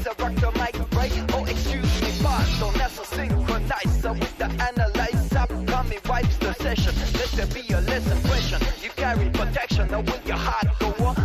resurrect the mic, right? Oh, excuse me, pardon, that's a So with the analyzer. Come me wipes the session. Let there be a lesson question. You carry protection, now will your heart go on?